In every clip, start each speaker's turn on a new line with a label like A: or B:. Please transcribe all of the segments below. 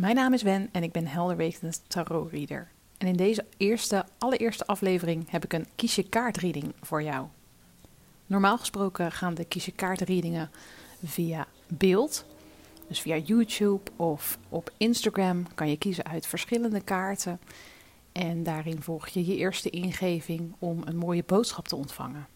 A: Mijn naam is Wen en ik ben helderwetend tarot reader. En in deze eerste, allereerste aflevering heb ik een kies je kaart reading voor jou. Normaal gesproken gaan de kies je kaart readingen via beeld. Dus via YouTube of op Instagram kan je kiezen uit verschillende kaarten. En daarin volg je je eerste ingeving om een mooie boodschap te ontvangen.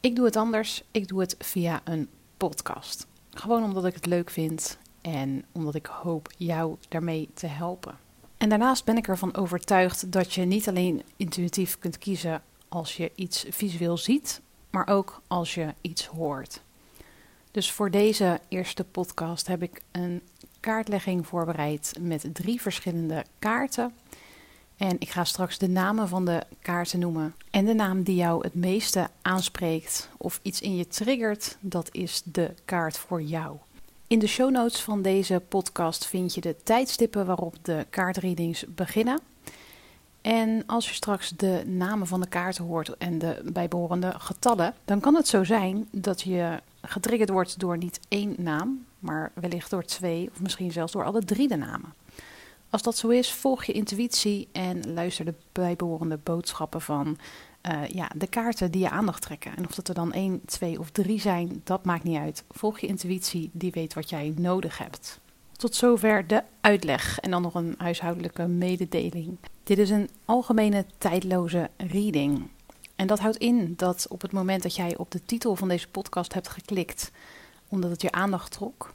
A: Ik doe het anders. Ik doe het via een podcast. Gewoon omdat ik het leuk vind en omdat ik hoop jou daarmee te helpen. En daarnaast ben ik ervan overtuigd dat je niet alleen intuïtief kunt kiezen als je iets visueel ziet, maar ook als je iets hoort. Dus voor deze eerste podcast heb ik een kaartlegging voorbereid met drie verschillende kaarten. En ik ga straks de namen van de kaarten noemen. En de naam die jou het meeste aanspreekt of iets in je triggert, dat is de kaart voor jou. In de show notes van deze podcast vind je de tijdstippen waarop de kaartreadings beginnen. En als je straks de namen van de kaarten hoort en de bijbehorende getallen, dan kan het zo zijn dat je getriggerd wordt door niet één naam, maar wellicht door twee of misschien zelfs door alle drie de namen. Als dat zo is, volg je intuïtie en luister de bijbehorende boodschappen van uh, ja, de kaarten die je aandacht trekken. En of dat er dan één, twee of drie zijn, dat maakt niet uit. Volg je intuïtie, die weet wat jij nodig hebt. Tot zover de uitleg en dan nog een huishoudelijke mededeling. Dit is een algemene tijdloze reading. En dat houdt in dat op het moment dat jij op de titel van deze podcast hebt geklikt, omdat het je aandacht trok,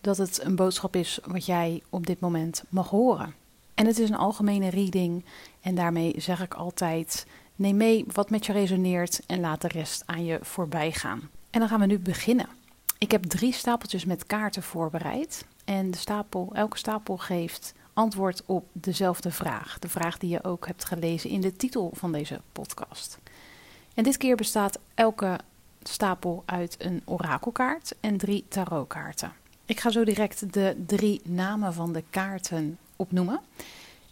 A: dat het een boodschap is wat jij op dit moment mag horen. En het is een algemene reading en daarmee zeg ik altijd Neem mee wat met je resoneert en laat de rest aan je voorbij gaan. En dan gaan we nu beginnen. Ik heb drie stapeltjes met kaarten voorbereid. En de stapel, elke stapel geeft antwoord op dezelfde vraag. De vraag die je ook hebt gelezen in de titel van deze podcast. En dit keer bestaat elke stapel uit een orakelkaart en drie tarotkaarten. Ik ga zo direct de drie namen van de kaarten opnoemen.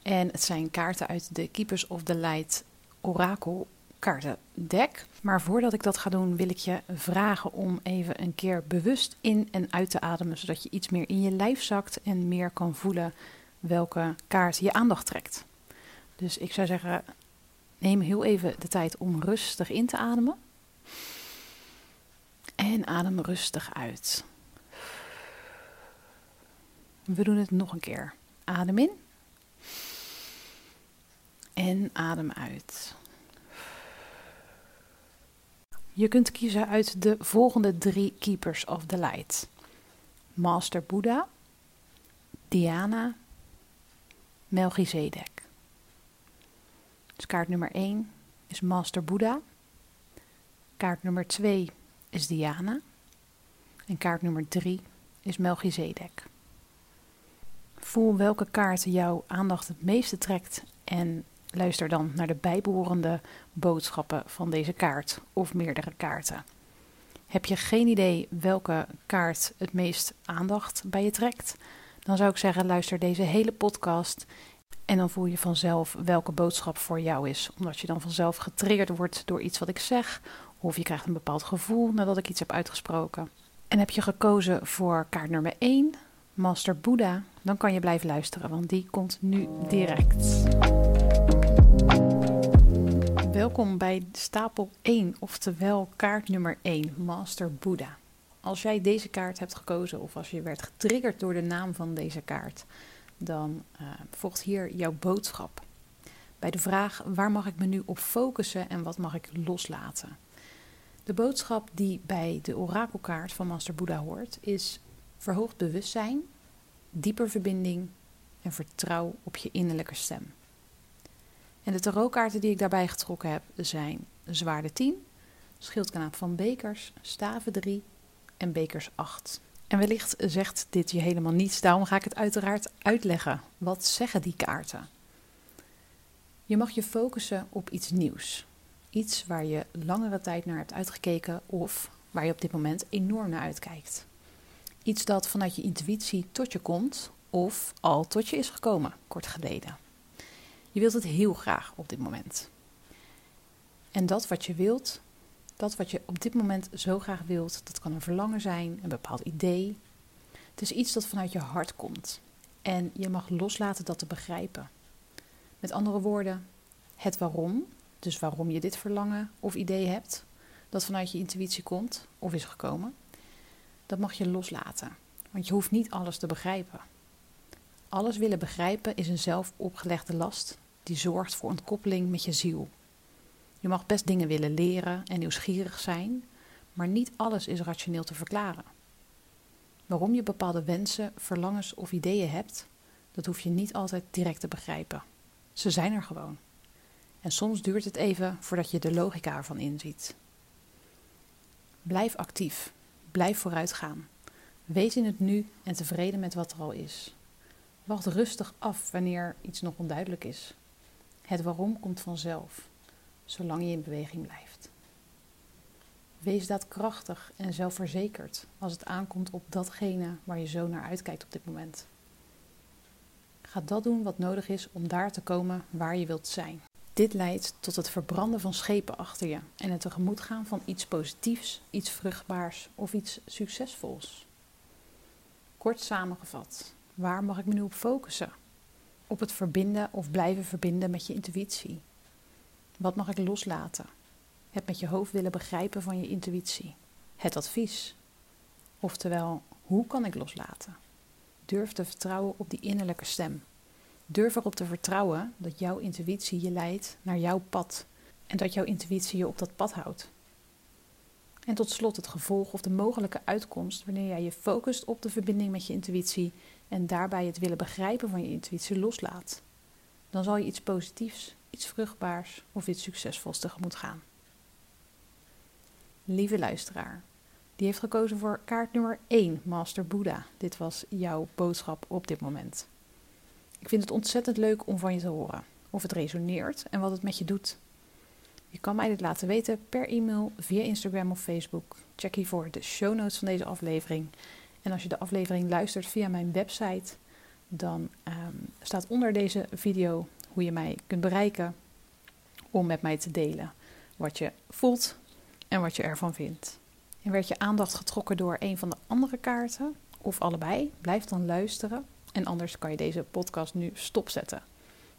A: En het zijn kaarten uit de Keepers of the Light Orakel kaartendek. Maar voordat ik dat ga doen, wil ik je vragen om even een keer bewust in en uit te ademen, zodat je iets meer in je lijf zakt en meer kan voelen welke kaart je aandacht trekt. Dus ik zou zeggen, neem heel even de tijd om rustig in te ademen. En adem rustig uit. We doen het nog een keer. Adem in. En adem uit. Je kunt kiezen uit de volgende drie Keepers of the Light: Master Buddha, Diana, Melchizedek. Dus kaart nummer 1 is Master Buddha. Kaart nummer 2 is Diana. En kaart nummer 3 is Melchizedek. Voel welke kaart jouw aandacht het meeste trekt en Luister dan naar de bijbehorende boodschappen van deze kaart of meerdere kaarten. Heb je geen idee welke kaart het meest aandacht bij je trekt? Dan zou ik zeggen: luister deze hele podcast en dan voel je vanzelf welke boodschap voor jou is. Omdat je dan vanzelf getriggerd wordt door iets wat ik zeg, of je krijgt een bepaald gevoel nadat ik iets heb uitgesproken. En heb je gekozen voor kaart nummer 1, Master Buddha, dan kan je blijven luisteren, want die komt nu direct. Welkom bij stapel 1, oftewel kaart nummer 1, Master Buddha. Als jij deze kaart hebt gekozen of als je werd getriggerd door de naam van deze kaart, dan uh, volgt hier jouw boodschap. Bij de vraag waar mag ik me nu op focussen en wat mag ik loslaten? De boodschap die bij de orakelkaart van Master Buddha hoort is verhoogd bewustzijn, dieper verbinding en vertrouw op je innerlijke stem. En de tarotkaarten die ik daarbij getrokken heb zijn zwaarde 10, schildkanaap van bekers, staven 3 en bekers 8. En wellicht zegt dit je helemaal niets, daarom ga ik het uiteraard uitleggen. Wat zeggen die kaarten? Je mag je focussen op iets nieuws. Iets waar je langere tijd naar hebt uitgekeken of waar je op dit moment enorm naar uitkijkt. Iets dat vanuit je intuïtie tot je komt of al tot je is gekomen, kort geleden. Je wilt het heel graag op dit moment. En dat wat je wilt, dat wat je op dit moment zo graag wilt, dat kan een verlangen zijn, een bepaald idee. Het is iets dat vanuit je hart komt. En je mag loslaten dat te begrijpen. Met andere woorden, het waarom, dus waarom je dit verlangen of idee hebt, dat vanuit je intuïtie komt of is gekomen, dat mag je loslaten. Want je hoeft niet alles te begrijpen. Alles willen begrijpen is een zelf opgelegde last die zorgt voor ontkoppeling met je ziel. Je mag best dingen willen leren en nieuwsgierig zijn, maar niet alles is rationeel te verklaren. Waarom je bepaalde wensen, verlangens of ideeën hebt, dat hoef je niet altijd direct te begrijpen. Ze zijn er gewoon. En soms duurt het even voordat je de logica ervan inziet. Blijf actief, blijf vooruitgaan. Wees in het nu en tevreden met wat er al is. Wacht rustig af wanneer iets nog onduidelijk is. Het waarom komt vanzelf, zolang je in beweging blijft. Wees daadkrachtig en zelfverzekerd als het aankomt op datgene waar je zo naar uitkijkt op dit moment. Ga dat doen wat nodig is om daar te komen waar je wilt zijn. Dit leidt tot het verbranden van schepen achter je en het tegemoetgaan van iets positiefs, iets vruchtbaars of iets succesvols. Kort samengevat, waar mag ik me nu op focussen? Op het verbinden of blijven verbinden met je intuïtie. Wat mag ik loslaten? Het met je hoofd willen begrijpen van je intuïtie. Het advies. Oftewel, hoe kan ik loslaten? Durf te vertrouwen op die innerlijke stem. Durf erop te vertrouwen dat jouw intuïtie je leidt naar jouw pad en dat jouw intuïtie je op dat pad houdt. En tot slot het gevolg of de mogelijke uitkomst wanneer jij je focust op de verbinding met je intuïtie en daarbij het willen begrijpen van je intuïtie loslaat. Dan zal je iets positiefs, iets vruchtbaars of iets succesvols tegemoet gaan. Lieve luisteraar, die heeft gekozen voor kaart nummer 1, Master Buddha. Dit was jouw boodschap op dit moment. Ik vind het ontzettend leuk om van je te horen. Of het resoneert en wat het met je doet. Je kan mij dit laten weten per e-mail, via Instagram of Facebook. Check hiervoor de show notes van deze aflevering. En als je de aflevering luistert via mijn website, dan ehm, staat onder deze video hoe je mij kunt bereiken om met mij te delen wat je voelt en wat je ervan vindt. En werd je aandacht getrokken door een van de andere kaarten of allebei, blijf dan luisteren en anders kan je deze podcast nu stopzetten.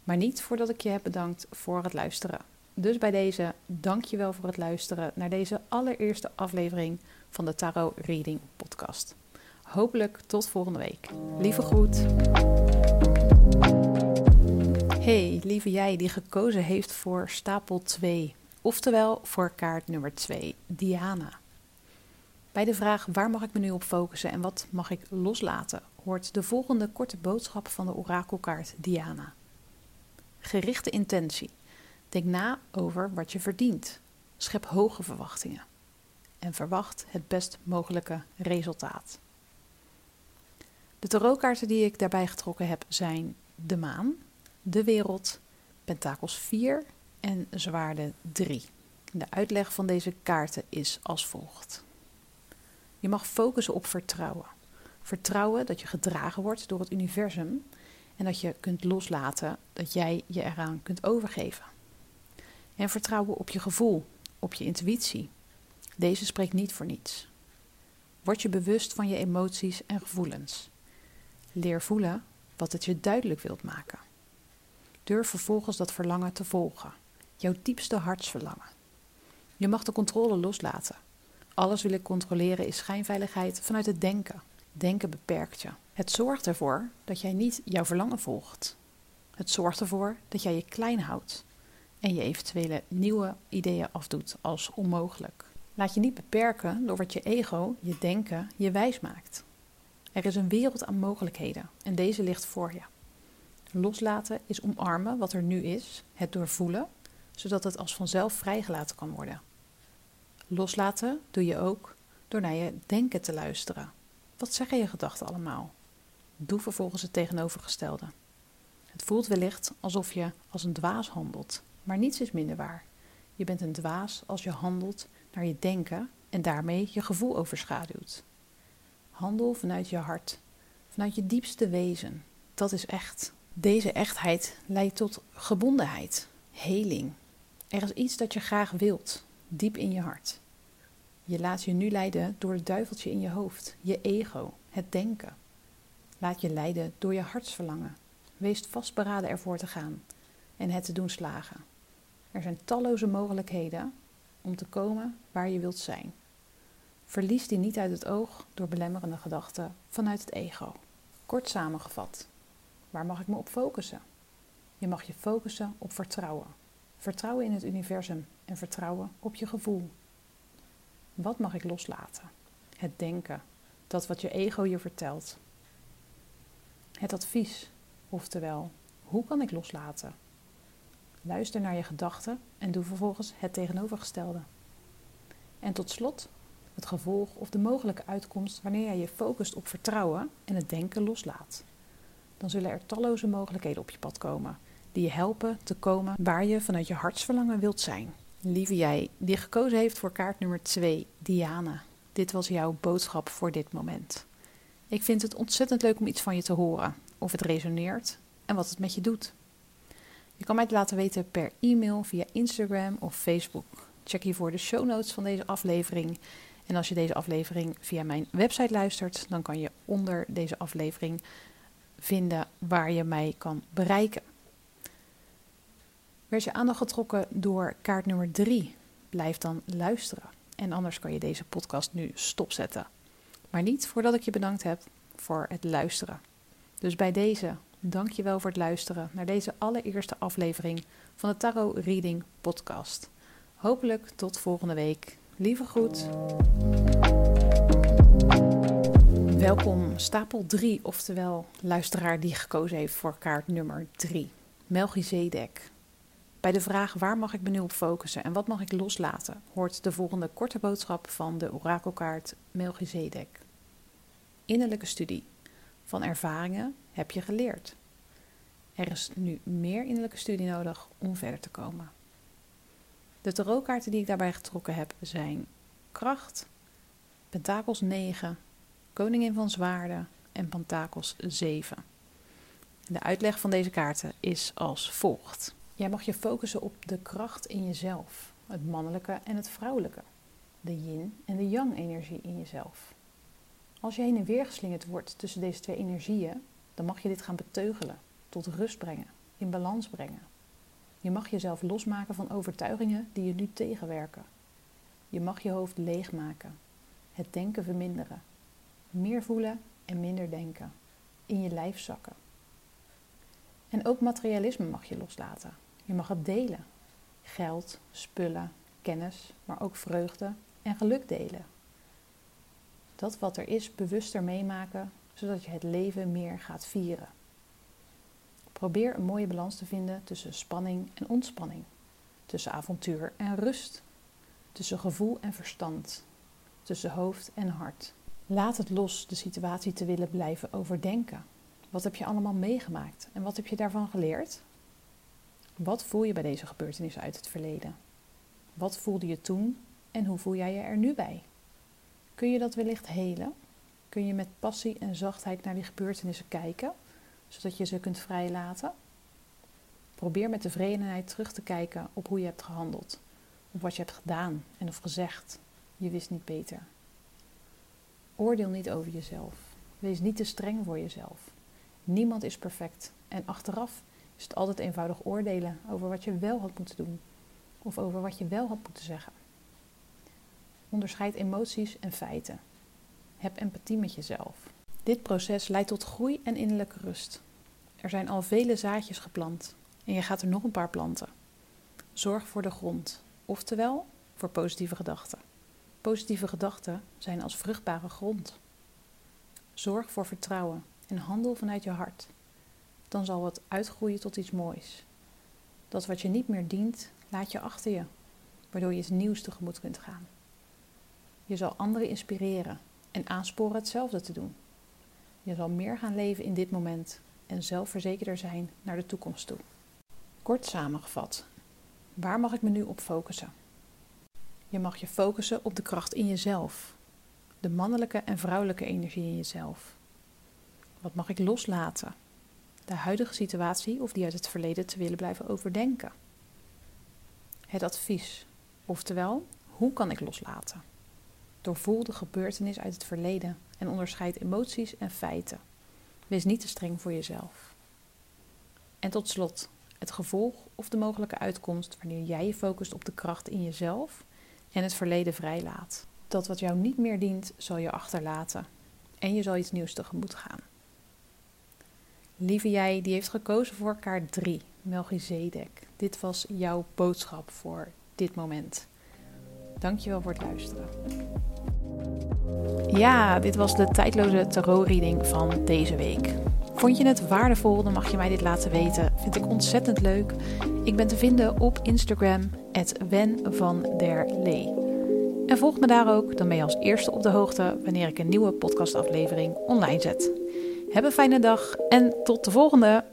A: Maar niet voordat ik je heb bedankt voor het luisteren. Dus bij deze, dank je wel voor het luisteren naar deze allereerste aflevering van de Tarot Reading Podcast. Hopelijk tot volgende week. Lieve groet. Hey, lieve jij die gekozen heeft voor stapel 2, oftewel voor kaart nummer 2, Diana. Bij de vraag waar mag ik me nu op focussen en wat mag ik loslaten, hoort de volgende korte boodschap van de orakelkaart Diana. Gerichte intentie. Denk na over wat je verdient. Schep hoge verwachtingen. En verwacht het best mogelijke resultaat. De tarotkaarten die ik daarbij getrokken heb zijn de maan, de wereld, pentakels 4 en zwaarde 3. De uitleg van deze kaarten is als volgt. Je mag focussen op vertrouwen. Vertrouwen dat je gedragen wordt door het universum en dat je kunt loslaten, dat jij je eraan kunt overgeven. En vertrouwen op je gevoel, op je intuïtie. Deze spreekt niet voor niets. Word je bewust van je emoties en gevoelens. Leer voelen wat het je duidelijk wilt maken. Durf vervolgens dat verlangen te volgen, jouw diepste hartsverlangen. Je mag de controle loslaten. Alles willen controleren is schijnveiligheid vanuit het denken. Denken beperkt je. Het zorgt ervoor dat jij niet jouw verlangen volgt. Het zorgt ervoor dat jij je klein houdt en je eventuele nieuwe ideeën afdoet als onmogelijk. Laat je niet beperken door wat je ego, je denken, je wijs maakt. Er is een wereld aan mogelijkheden en deze ligt voor je. Loslaten is omarmen wat er nu is, het doorvoelen, zodat het als vanzelf vrijgelaten kan worden. Loslaten doe je ook door naar je denken te luisteren Wat zeggen je gedachten allemaal? Doe vervolgens het tegenovergestelde. Het voelt wellicht alsof je als een dwaas handelt, maar niets is minder waar. Je bent een dwaas als je handelt naar je denken en daarmee je gevoel overschaduwt. Handel vanuit je hart, vanuit je diepste wezen. Dat is echt. Deze echtheid leidt tot gebondenheid, heling. Er is iets dat je graag wilt, diep in je hart. Je laat je nu leiden door het duiveltje in je hoofd, je ego, het denken. Laat je leiden door je hartsverlangen. Wees vastberaden ervoor te gaan en het te doen slagen. Er zijn talloze mogelijkheden om te komen waar je wilt zijn. Verlies die niet uit het oog door belemmerende gedachten vanuit het ego. Kort samengevat, waar mag ik me op focussen? Je mag je focussen op vertrouwen. Vertrouwen in het universum en vertrouwen op je gevoel. Wat mag ik loslaten? Het denken, dat wat je ego je vertelt. Het advies, oftewel, hoe kan ik loslaten? Luister naar je gedachten en doe vervolgens het tegenovergestelde. En tot slot het gevolg of de mogelijke uitkomst wanneer jij je focust op vertrouwen en het denken loslaat. Dan zullen er talloze mogelijkheden op je pad komen die je helpen te komen waar je vanuit je hartsverlangen wilt zijn. Lieve jij, die gekozen heeft voor kaart nummer 2, Diana. Dit was jouw boodschap voor dit moment. Ik vind het ontzettend leuk om iets van je te horen, of het resoneert en wat het met je doet. Je kan mij het laten weten per e-mail, via Instagram of Facebook. Check hiervoor de show notes van deze aflevering. En als je deze aflevering via mijn website luistert, dan kan je onder deze aflevering vinden waar je mij kan bereiken. Werd je aandacht getrokken door kaart nummer 3? Blijf dan luisteren. En anders kan je deze podcast nu stopzetten. Maar niet voordat ik je bedankt heb voor het luisteren. Dus bij deze, dank je wel voor het luisteren naar deze allereerste aflevering van de Tarot Reading Podcast. Hopelijk tot volgende week. Lieve groet. Welkom stapel 3, oftewel luisteraar die gekozen heeft voor kaart nummer 3. Melchizedek. Bij de vraag waar mag ik me nu op focussen en wat mag ik loslaten, hoort de volgende korte boodschap van de orakelkaart Melchizedek. Innerlijke studie. Van ervaringen heb je geleerd. Er is nu meer innerlijke studie nodig om verder te komen. De tarotkaarten die ik daarbij getrokken heb zijn Kracht, Pentakels 9, Koningin van Zwaarden en Pentakels 7. De uitleg van deze kaarten is als volgt. Jij mag je focussen op de kracht in jezelf, het mannelijke en het vrouwelijke, de yin en de yang energie in jezelf. Als je heen en weer geslingerd wordt tussen deze twee energieën, dan mag je dit gaan beteugelen, tot rust brengen, in balans brengen. Je mag jezelf losmaken van overtuigingen die je nu tegenwerken. Je mag je hoofd leegmaken, het denken verminderen, meer voelen en minder denken, in je lijf zakken. En ook materialisme mag je loslaten. Je mag het delen. Geld, spullen, kennis, maar ook vreugde en geluk delen. Dat wat er is bewuster meemaken, zodat je het leven meer gaat vieren. Probeer een mooie balans te vinden tussen spanning en ontspanning, tussen avontuur en rust, tussen gevoel en verstand, tussen hoofd en hart. Laat het los de situatie te willen blijven overdenken. Wat heb je allemaal meegemaakt en wat heb je daarvan geleerd? Wat voel je bij deze gebeurtenissen uit het verleden? Wat voelde je toen en hoe voel jij je er nu bij? Kun je dat wellicht helen? Kun je met passie en zachtheid naar die gebeurtenissen kijken, zodat je ze kunt vrijlaten? Probeer met tevredenheid terug te kijken op hoe je hebt gehandeld, op wat je hebt gedaan en of gezegd. Je wist niet beter. Oordeel niet over jezelf. Wees niet te streng voor jezelf. Niemand is perfect en achteraf is het altijd eenvoudig oordelen over wat je wel had moeten doen of over wat je wel had moeten zeggen. Onderscheid emoties en feiten. Heb empathie met jezelf. Dit proces leidt tot groei en innerlijke rust. Er zijn al vele zaadjes geplant en je gaat er nog een paar planten. Zorg voor de grond, oftewel voor positieve gedachten. Positieve gedachten zijn als vruchtbare grond. Zorg voor vertrouwen en handel vanuit je hart dan zal het uitgroeien tot iets moois. Dat wat je niet meer dient, laat je achter je, waardoor je iets nieuws tegemoet kunt gaan. Je zal anderen inspireren en aansporen hetzelfde te doen. Je zal meer gaan leven in dit moment en zelfverzekerder zijn naar de toekomst toe. Kort samengevat, waar mag ik me nu op focussen? Je mag je focussen op de kracht in jezelf, de mannelijke en vrouwelijke energie in jezelf. Wat mag ik loslaten? De huidige situatie of die uit het verleden te willen blijven overdenken. Het advies, oftewel, hoe kan ik loslaten? Doorvoel de gebeurtenis uit het verleden en onderscheid emoties en feiten. Wees niet te streng voor jezelf. En tot slot, het gevolg of de mogelijke uitkomst wanneer jij je focust op de kracht in jezelf en het verleden vrijlaat. Dat wat jou niet meer dient, zal je achterlaten en je zal iets nieuws tegemoet gaan. Lieve jij, die heeft gekozen voor kaart 3, Melchizedek. Dit was jouw boodschap voor dit moment. Dankjewel voor het luisteren. Ja, dit was de tijdloze tarot-reading van deze week. Vond je het waardevol, dan mag je mij dit laten weten. Vind ik ontzettend leuk. Ik ben te vinden op Instagram, Wen der Lee. En volg me daar ook, dan ben je als eerste op de hoogte wanneer ik een nieuwe podcastaflevering online zet. Heb een fijne dag en tot de volgende!